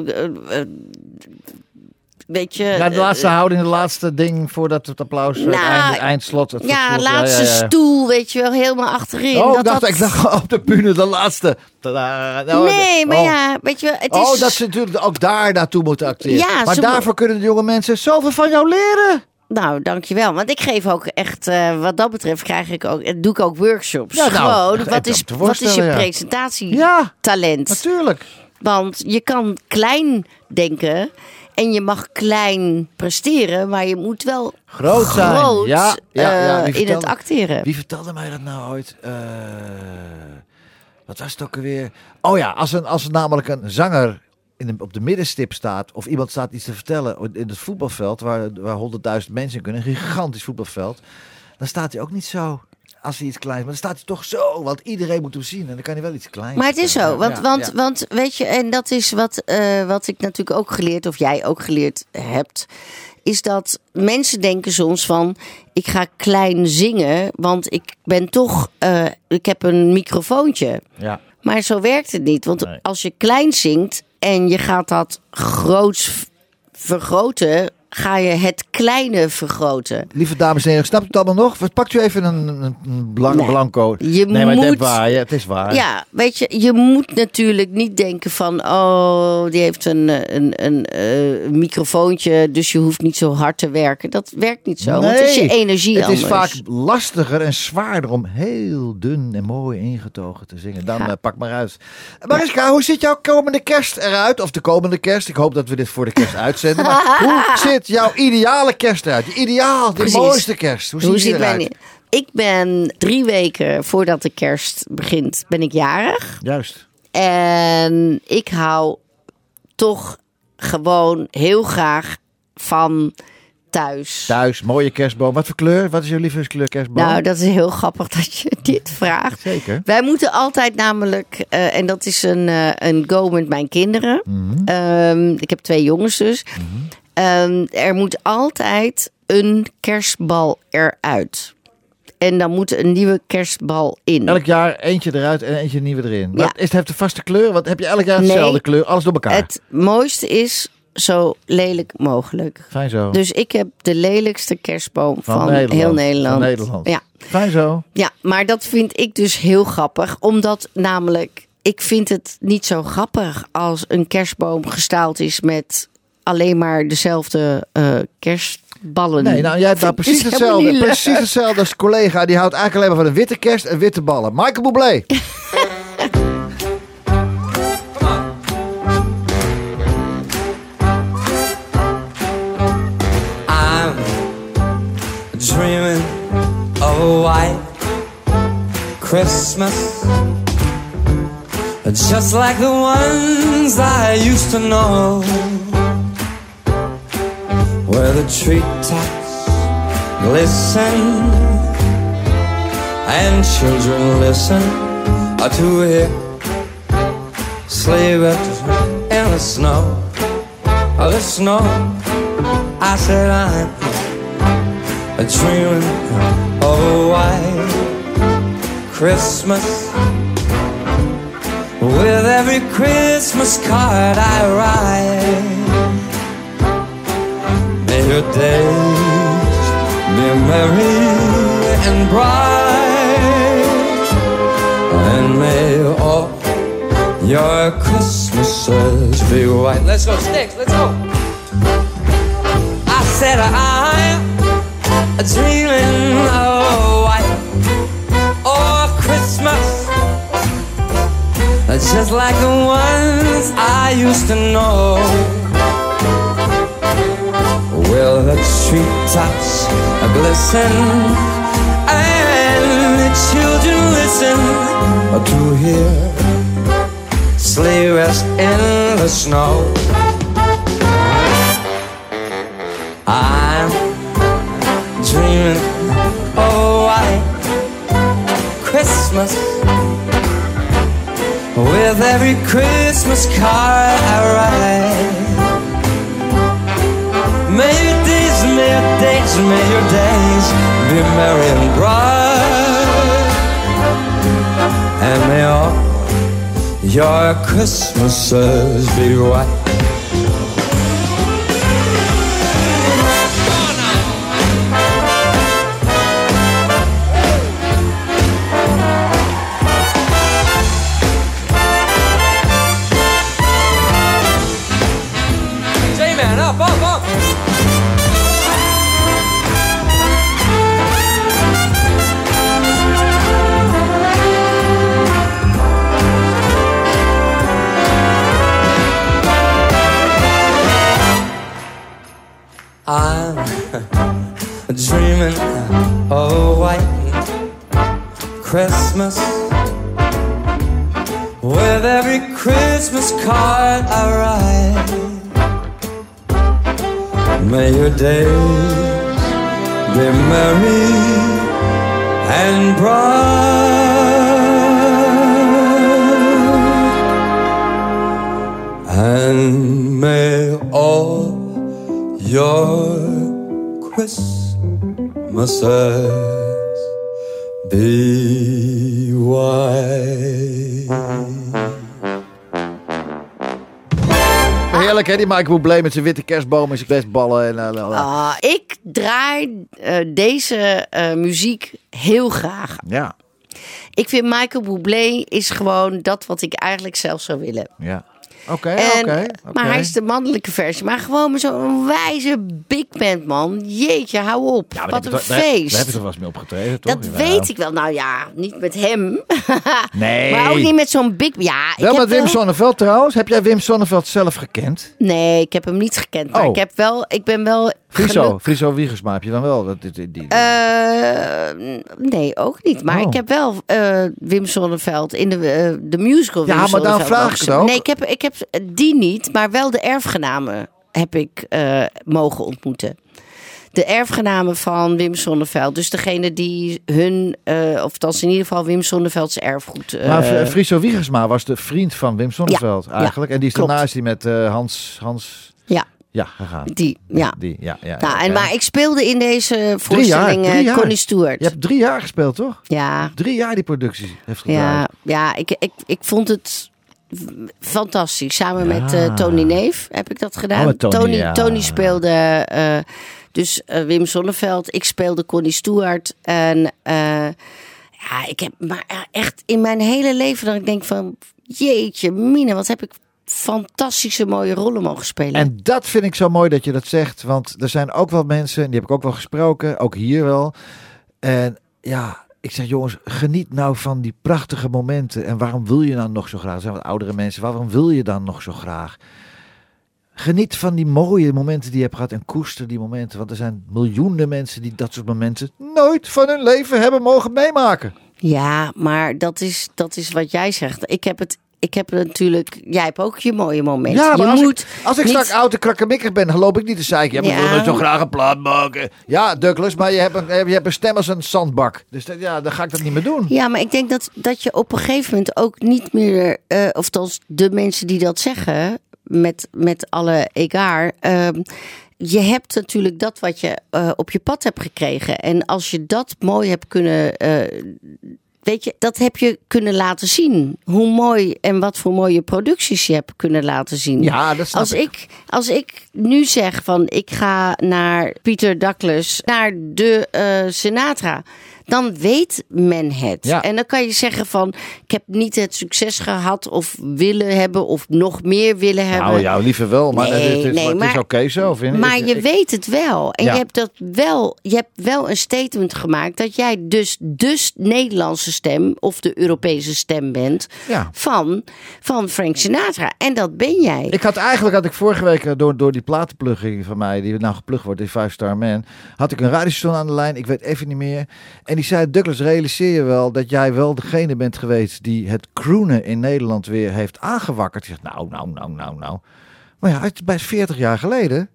eh, eh, weet je. Ja, de eh, laatste houding, de laatste ding voordat het applaus, het Nou, eind, eindslot. Het ja, slot, laatste ja, ja, ja. stoel, weet je wel, helemaal achterin. Oh, dat, ik dacht, dat... ik dacht op de bühne de laatste. Tadaa. Nou, Nee, maar oh. ja, weet je het is... Oh, dat ze natuurlijk ook daar naartoe moeten acteren. Maar daarvoor kunnen de jonge mensen zoveel van jou leren. Nou, dankjewel. Want ik geef ook echt, eh, wat dat betreft, krijg ik ook, doe ik ook workshops. Ja, nou, Gewoon, wat is, wat is je voorstellen, ja. presentatietalent? Natuurlijk. Want je kan klein denken en je mag klein presteren, maar je moet wel Groot zijn. groot, Ja, ja, ja. eh, in het acteren. Wie vertelde mij dat nou ooit? Eh, wat was het ook alweer? Oh ja, als, een, als er namelijk een zanger in de, op de middenstip staat... of iemand staat iets te vertellen in het voetbalveld... waar, waar 100.000 mensen in kunnen, een gigantisch voetbalveld... dan staat hij ook niet zo als hij iets kleins... maar dan staat hij toch zo, want iedereen moet hem zien... en dan kan hij wel iets kleins Maar het is zo, want, Ja, want, ja. want weet je, en dat is wat, eh, wat ik natuurlijk ook geleerd, of jij ook geleerd hebt, is dat mensen denken soms van, ik ga klein zingen, want ik ben toch, eh, ik heb een microfoontje. Ja. Maar zo werkt het niet, want Nee. als je klein zingt en je gaat dat groots vergroten, ga je het kleine vergroten. Lieve dames en heren, snapt u het allemaal nog? Pakt u even een, een, een blank, Nee. blanco? Je nee, maar het is moet- waar. Ja, het is waar. Ja, weet je, je moet natuurlijk niet denken van, oh, die heeft een, een, een, eh, microfoontje, dus je hoeft niet zo hard te werken. Dat werkt niet zo, want het is je energie Het is vaak lastiger en zwaarder om heel dun en mooi ingetogen te zingen. Dan Ja. eh, pak maar uit. Mariska, hoe ziet jouw komende kerst eruit? Of de komende kerst? Ik hoop dat we dit voor de kerst uitzenden. Maar hoe jouw ideale kerst eruit? Je ideaal, de Precies. mooiste kerst. Hoe, Hoe ziet die ziet eruit? mijn... Ik ben drie weken voordat de kerst begint, ben ik jarig. Juist. En ik hou toch gewoon heel graag van thuis. Thuis, mooie kerstboom. Wat voor kleur? Wat is jouw lievelingskleur kerstboom? Nou, dat is heel grappig dat je dit vraagt. Zeker. Wij moeten altijd namelijk, eh, en dat is een, eh, een go met mijn kinderen. Mhm. Ehm, ik heb twee jongens dus. Ehm, er moet altijd een kerstbal eruit. En dan moet een nieuwe kerstbal in. Elk jaar eentje eruit en eentje nieuwe erin. Ja. Wat, is het heeft de vaste kleur? Wat heb je elk jaar Nee. dezelfde kleur? Alles door elkaar. Het mooiste is zo lelijk mogelijk. Fijn zo. Dus ik heb de lelijkste kerstboom van, Nederland. heel Nederland. Van Nederland. Ja. Fijn zo. ja, maar dat vind ik dus heel grappig. Omdat namelijk, ik vind het niet zo grappig als een kerstboom gestaald is met alleen maar dezelfde eh, kerstballen. Nee, nou jij hebt daar precies hetzelfde. Precies hetzelfde als collega. Die houdt eigenlijk alleen maar van een witte kerst en witte ballen. Michael Bublé. I'm dreaming of a white Christmas, just like the ones I used to know, where the treetops glisten and children listen to hear sleigh bells in the snow, the snow. I said I'm dreaming of a white Christmas. With every Christmas card I write, your days be merry and bright, and may all your Christmases be white. Let's go, Sticks, let's go. I said I'm dreaming of white or Christmas, just like the ones I used to know. Well, the treetops glisten and the children listen to hear sleigh rest in the snow. I'm dreaming oh, of a white Christmas with every Christmas card I write. Your days, may your days be merry and bright, and may all your Christmases be white. Christmas with every Christmas card I write. May your days be merry and bright, and may all your Christmases be. Heerlijk hè, die Michael Bublé met zijn witte kerstboom en zijn kerstballen. En. Ah, ik draai eh, deze eh, muziek heel graag. Ja, Ik vind Michael Bublé is gewoon dat wat ik eigenlijk zelf zou willen. ja. Oké, En, oké. Maar hij is de mannelijke versie. Maar gewoon zo'n wijze big band, man. Jeetje, hou op. Ja, Wat een toch- feest. Daar heb je toch wel eens mee opgetreden, toch? Dat weet ik wel. Nou ja, niet met hem. Nee. maar ook niet met zo'n big... Ja, Wel met Wim wel- Sonneveld trouwens. Heb jij Wim Sonneveld zelf gekend? Nee, ik heb hem niet gekend. Maar Oh. ik heb wel... Ik ben wel... Friso, Friso Wiegersma heb je dan wel? Dat, die, die, die- Eh, nee, ook niet. Maar Oh. ik heb wel eh, Wim Sonneveld in de, eh, de musical. Ja, Wim maar Sonneveld vraag ik. Nee, ik heb, ik heb die niet, maar wel de erfgenamen heb ik mogen ontmoeten. De erfgenamen van Wim Sonneveld. Dus degene die hun, of dat is in ieder geval Wim Sonnevelds erfgoed. maar Fr- Friso Wiegersma was de vriend van Wim Sonneveld ja, eigenlijk. en die is daarna is hij met Hans, Hans... ja. Ja, gegaan. Die, ja. Die, ja, ja, Nou, en, maar ik speelde in deze Drie jaar, voorstelling drie eh. Connie Stewart. Je hebt drie jaar gespeeld, toch? Ja, Drie jaar die productie heeft gedraaid. ja, ja ik, ik, ik vond het fantastisch. Samen met eh, Tony Neef heb ik dat gedaan. Oh, Tony. Tony speelde eh, dus Wim Sonneveld. Ik speelde Connie Stewart. En ja, ik heb maar echt in mijn hele leven dat ik denk van... Jeetje, Mine, wat heb ik fantastische mooie rollen mogen spelen. En dat vind ik zo mooi dat je dat zegt. Want er zijn ook wel mensen, en die heb ik ook wel gesproken, ook hier wel. En ja, ik zeg jongens, geniet nou van die prachtige momenten. En waarom wil je dan nog zo graag? Er zijn wat oudere mensen, waarom wil je dan nog zo graag? Geniet van die mooie momenten die je hebt gehad en koester die momenten. Want er zijn miljoenen mensen die dat soort momenten nooit van hun leven hebben mogen meemaken. Ja, maar dat is, dat is wat jij zegt. Ik heb het, ik heb natuurlijk. Jij hebt ook je mooie momenten. Ja, maar je als, moet ik, als ik niet- straks oud en krakkemikkig ben, dan loop ik niet te zeiken. Ja, maar Ja. ik wil zo graag een plaat maken. Ja, Douglas, maar je hebt een, je hebt een stem als een zandbak. Dus dat, ja, dan ga ik dat niet meer doen. Ja, maar ik denk dat, dat je op een gegeven moment ook niet meer, eh of althans de mensen die dat zeggen, met, met alle egaar. ehm, je hebt natuurlijk dat wat je eh, op je pad hebt gekregen. En als je dat mooi hebt kunnen. Weet je, dat heb je kunnen laten zien. Hoe mooi en wat voor mooie producties je hebt kunnen laten zien. Ja, dat snap als ik. ik. Als ik nu zeg van ik ga naar Peter Douglas, naar de eh, Sinatra, dan weet men het. Ja. En dan kan je zeggen van ik heb niet het succes gehad of willen hebben of nog meer willen hebben. Nou ja, liever wel. Maar Nee, het is, nee, oké zo, vind ik. Maar je ik- weet het wel. En Ja. je hebt dat wel. Je hebt wel een statement gemaakt dat jij dus de Nederlandse stem of de Europese stem bent Ja. van, van Frank Sinatra. En dat ben jij. Ik had eigenlijk, had ik vorige week eh, door, door die platenplugging van mij, die nou geplukt wordt, die Five Star Man, had ik een radiostation aan de lijn, ik weet even niet meer. En die zei, Douglas, realiseer je wel dat jij wel degene bent geweest die het croonen in Nederland weer heeft aangewakkerd. Ik zeg, nou, nou, nou, nou, nou. Maar ja, het is bij 40 jaar geleden.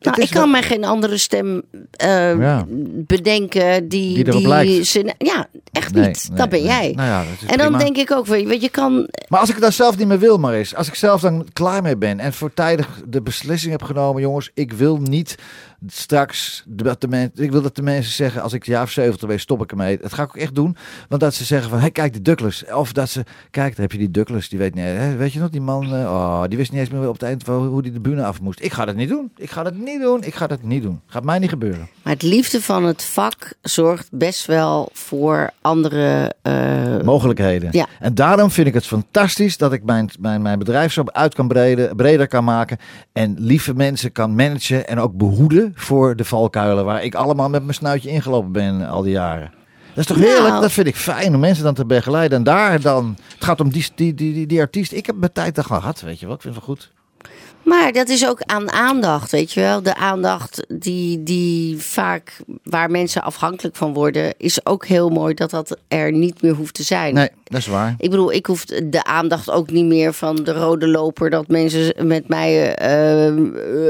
Nou, ik kan wel- mij geen andere stem eh, Ja. bedenken die. Die. Sin- ja, echt Nee, niet. nee, dat ben nee. jij. Nou ja, dat is en dan prima. denk ik ook, weet je, kan. Maar als ik dan zelf niet meer wil, maar is. Als ik zelf dan klaar mee ben en voortijdig de beslissing heb genomen, jongens, ik wil niet straks dat de mensen, ik wil dat de mensen zeggen, als ik jaar of 70 ben, stop ik ermee. Dat ga ik ook echt doen, want dat ze zeggen van, hé, kijk die Douglas, of dat ze, kijk, daar heb je die Douglas, die weet niet, hè, weet je nog die man, eh, oh, die wist niet eens meer op het eind van hoe die de bühne af moest. Ik ga dat niet doen. Ik ga dat niet doen. Ik ga dat niet doen. Gaat mij niet gebeuren. Maar het liefde van het vak zorgt best wel voor andere. eh, mogelijkheden. Ja. En daarom vind ik het fantastisch dat ik mijn, mijn, mijn bedrijf zo uit kan breden, breder kan maken. En lieve mensen kan managen en ook behoeden voor de valkuilen waar ik allemaal met mijn snuitje ingelopen ben al die jaren. Dat is toch Nou. heerlijk? Dat vind ik fijn om mensen dan te begeleiden. En daar dan, het gaat om die, die, die, die, die artiest. Ik heb mijn tijd al gehad, weet je wel. Ik vind het wel goed. Maar dat is ook aan aandacht, weet je wel. De aandacht die, die vaak waar mensen afhankelijk van worden, is ook heel mooi dat dat er niet meer hoeft te zijn. Nee, dat is waar. Ik bedoel, ik hoef de aandacht ook niet meer van de rode loper dat mensen met mij eh,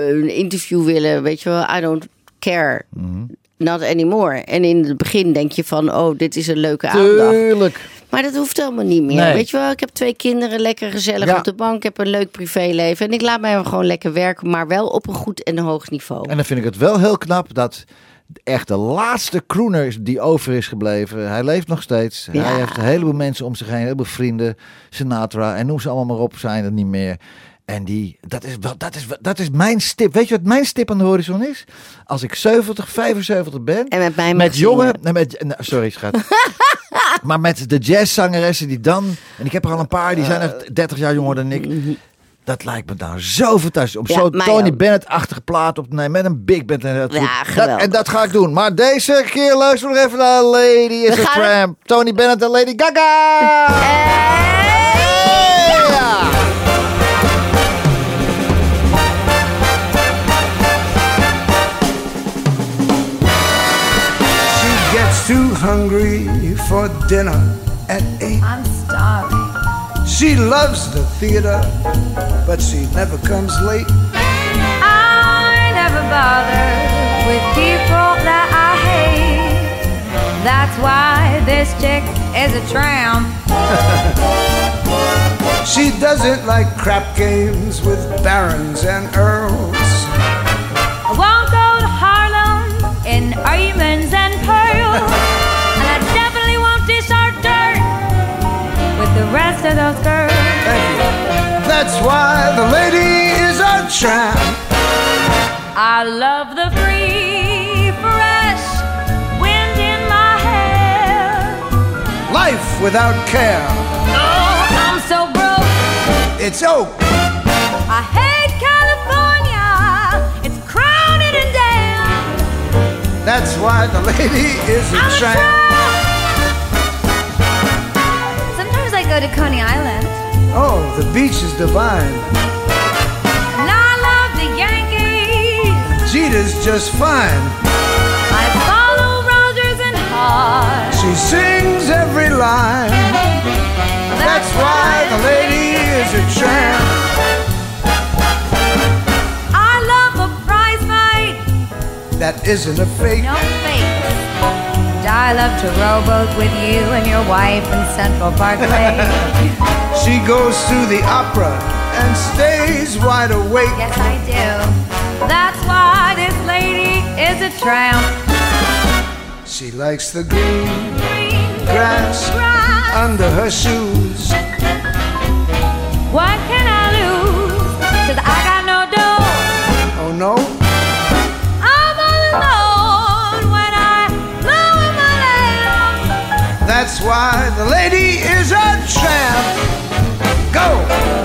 een interview willen. Weet je wel, I don't care. Mhm. Not anymore. En in het begin denk je van, oh, dit is een leuke aandacht. Tuurlijk. Maar dat hoeft helemaal niet meer. Nee. Weet je wel, ik heb twee kinderen, lekker gezellig Ja. op de bank. Ik heb een leuk privéleven. En ik laat mij gewoon lekker werken, maar wel op een goed en hoog niveau. En dan vind ik het wel heel knap dat echt de laatste crooner die over is gebleven. Hij leeft nog steeds. Ja. Hij heeft een heleboel mensen om zich heen, een heleboel vrienden. Sinatra en noem ze allemaal maar op, zijn er niet meer. En die, dat is, dat, is, dat is mijn stip. Weet je wat mijn stip aan de horizon is? Als ik 70, 75 ben. En met mij met jongen. Nee, met, nou, sorry, schat. maar met de jazzzangeressen die dan. En ik heb er al een paar, die zijn echt 30 jaar jonger dan ik. Dat lijkt me nou zo fantastisch. Om Ja, zo mij Tony. Bennett-achtige plaat op te nemen. Met een big band. En dat, Ja, dat, en dat ga ik doen. Maar deze keer luister nog even naar Lady is a Tramp. Tony Bennett en Lady Gaga. Ja. too hungry for dinner at eight. I'm starving. She loves the theater, but she never comes late. I never bother with people that I hate. That's why this chick is a tramp. she doesn't like crap games with barons and earls. I won't go to Harlem in diamonds those girls. Thank you. That's why the lady is a tramp. I love the free, fresh wind in my hair. Life without care. Oh, I'm so broke. It's oak. I hate California. It's crowded and damn. That's why the lady is a I'm a tramp. Go to Coney Island. Oh, the beach is divine. And I love the Yankees. Jeter's just fine. I follow Rogers and Hart. She sings every line. That's why the lady is a tramp. I love a prize fight. That isn't a fake. No fake. And I love to rowboat with you and your wife in Central Parkway. She goes to the opera and stays wide awake. yes, I do. That's why this lady is a tramp. She likes the green Green grass grass. under her shoes. What can I lose? Cause I got no dough. Oh no, that's why the lady is a tramp. Go!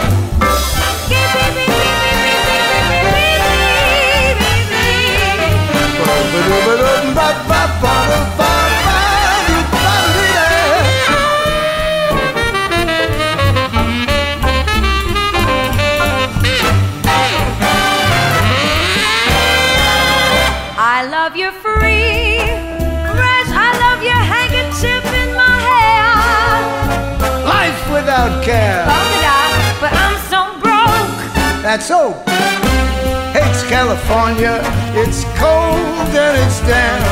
That's so. Hates California. It's cold and it's damp.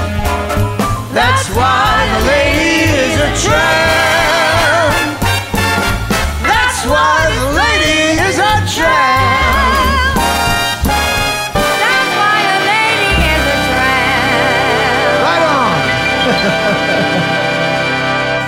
That's why the lady is a tramp.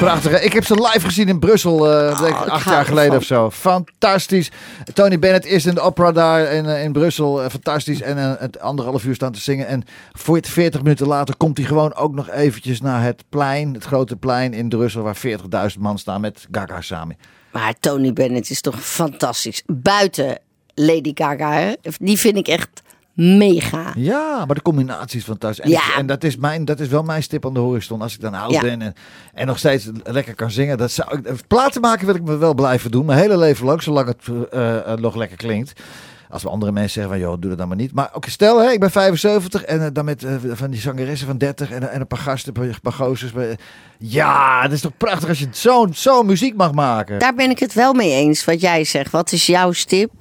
Prachtig. hè? Ik heb ze live gezien in Brussel, eh, Oh, ik acht jaar geleden of zo. Fantastisch. Tony Bennett is in de opera daar in, eh, in Brussel. Eh, fantastisch. En het anderhalf uur staan te zingen. En voor 40 minuten later komt hij gewoon ook nog eventjes naar het plein. Het grote plein in Brussel waar 40.000 man staan met Gaga samen. Maar Tony Bennett is toch fantastisch. Buiten Lady Gaga, hè? die vind ik echt mega. Ja, maar de combinatie is fantastisch. En, Ja. ik- en dat, is mijn, dat is wel mijn stip aan de horizon. Als ik dan oud Ja. ben en, en nog steeds lekker kan zingen. Dat zou ik, platen maken wil ik me wel blijven doen. Mijn hele leven lang, zolang het eh, eh, nog lekker klinkt. Als we andere mensen zeggen van, joh, doe dat dan maar niet. Maar oké, stel, hè, ik ben 75 en eh, dan met van die zangeressen van 30 en, en een paar gasten, een paar gozers. Ja, het is toch prachtig als je zo'n zo'n muziek mag maken. Daar ben ik het wel mee eens, wat jij zegt. Wat is jouw stip?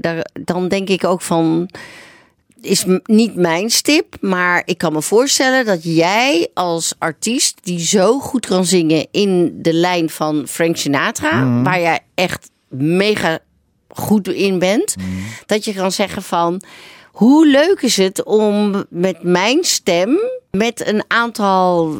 Daar, dan denk ik ook van, is niet mijn stip, maar ik kan me voorstellen dat jij als artiest die zo goed kan zingen in de lijn van Frank Sinatra, waar jij echt mega goed in bent, dat je kan zeggen van, hoe leuk is het om met mijn stem, met een aantal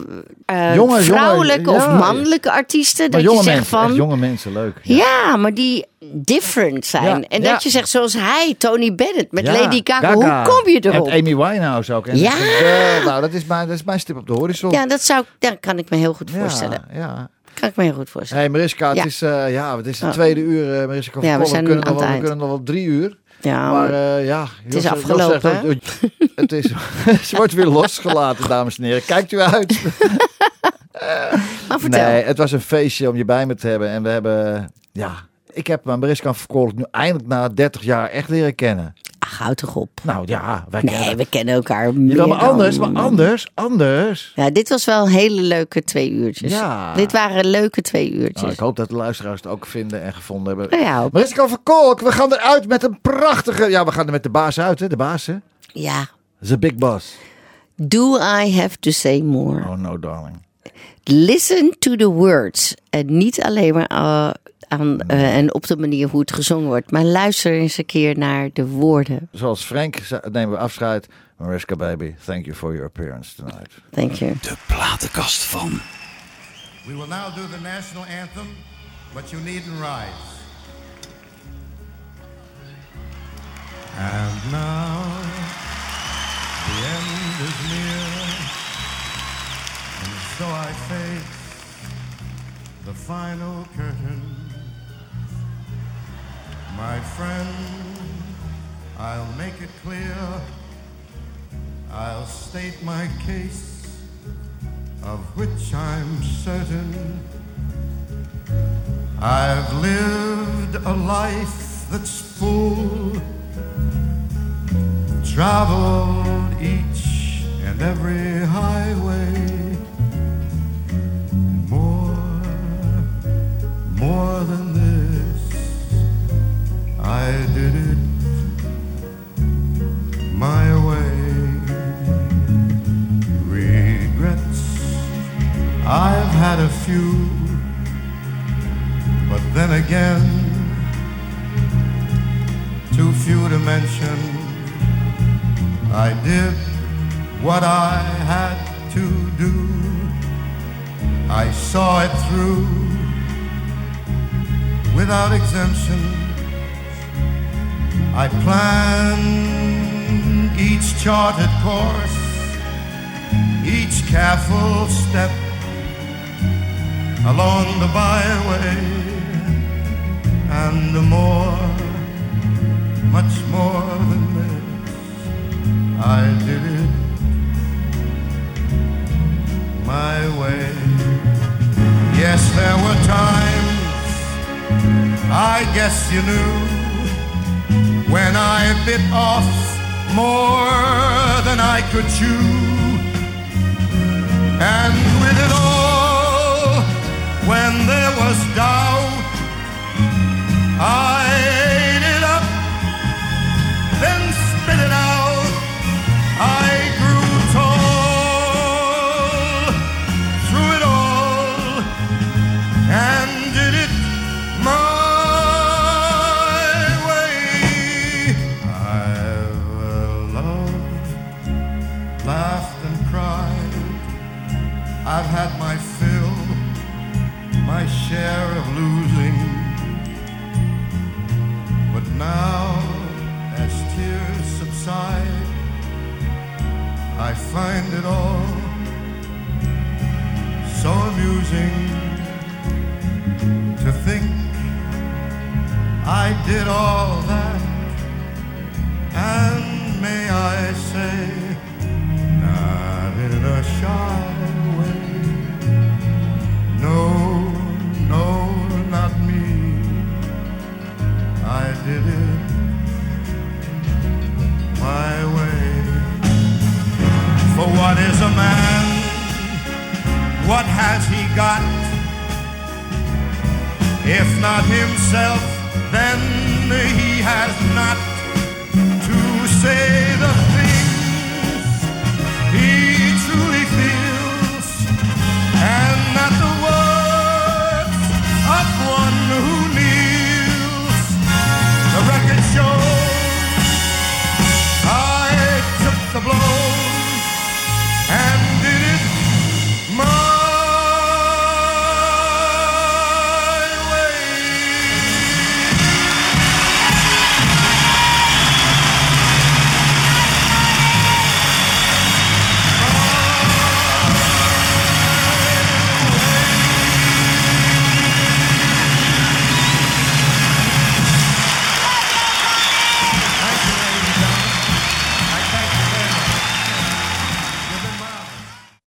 eh, Jonge- vrouwelijke jonge- of mannelijke artiesten, maar dat jonge je zegt mensen, van, jonge mensen, leuk. ja, maar die different zijn. Ja, en dat je zegt zoals hij, Tony Bennett met Lady Gaga. Hoe kom je erop? En Amy Winehouse ook. En Ja. dat is wel- nou, dat is, mijn, dat is mijn stip op de horizon. Ja, dat zou, dat kan ik me heel goed voorstellen. Ja. Kan ik me heel goed voorstellen. Hey Mariska, het is, eh, ja, het is de Ja. tweede uur. eh Mariska we zijn kunnen, nog wel, we kunnen nog wel drie uur. Ja, maar eh, ja. het is Jos afgelopen, zegt ook, het is, ze wordt weer losgelaten, dames en heren. Kijkt u uit. maar vertel. Nee, het was een feestje om je bij me te hebben. En we hebben, ja, ik heb mijn Mariska van Kolm nu eindelijk na 30 jaar echt leren kennen. Ach, houd toch op. Nou ja, wij Nee, kennen we kennen elkaar Ja, meer maar anders, dan- maar anders, anders. Ja, dit was wel hele leuke twee uurtjes. Ja. Dit waren leuke twee uurtjes. Nou, ik hoop dat de luisteraars het ook vinden en gevonden hebben. Nou ja, Mariska van Kolk, we gaan eruit met een prachtige... Ja, we gaan er met de baas uit, hè? De baas, hè? ja. The Big Boss. Do I have to say more? Oh no, darling. Listen to the words. En niet alleen maar eh, aan, eh, en op de manier hoe het gezongen wordt. Maar luister eens een keer naar de woorden. Thank you. De platenkast van. We will now do the national anthem but you needn't rise. And now the end is near, and so I face the final curtain. My friend, I'll make it clear. I'll state my case, of which I'm certain. I've lived a life that's full, traveled each cried. I've had my fill, my share of losing. But now, as tears subside, I find it all so amusing to think I did all that, and may I say, in a shy way. No, no, not me. I did it my way. For what is a man? What has he got? If not himself, then he has not to say the blow.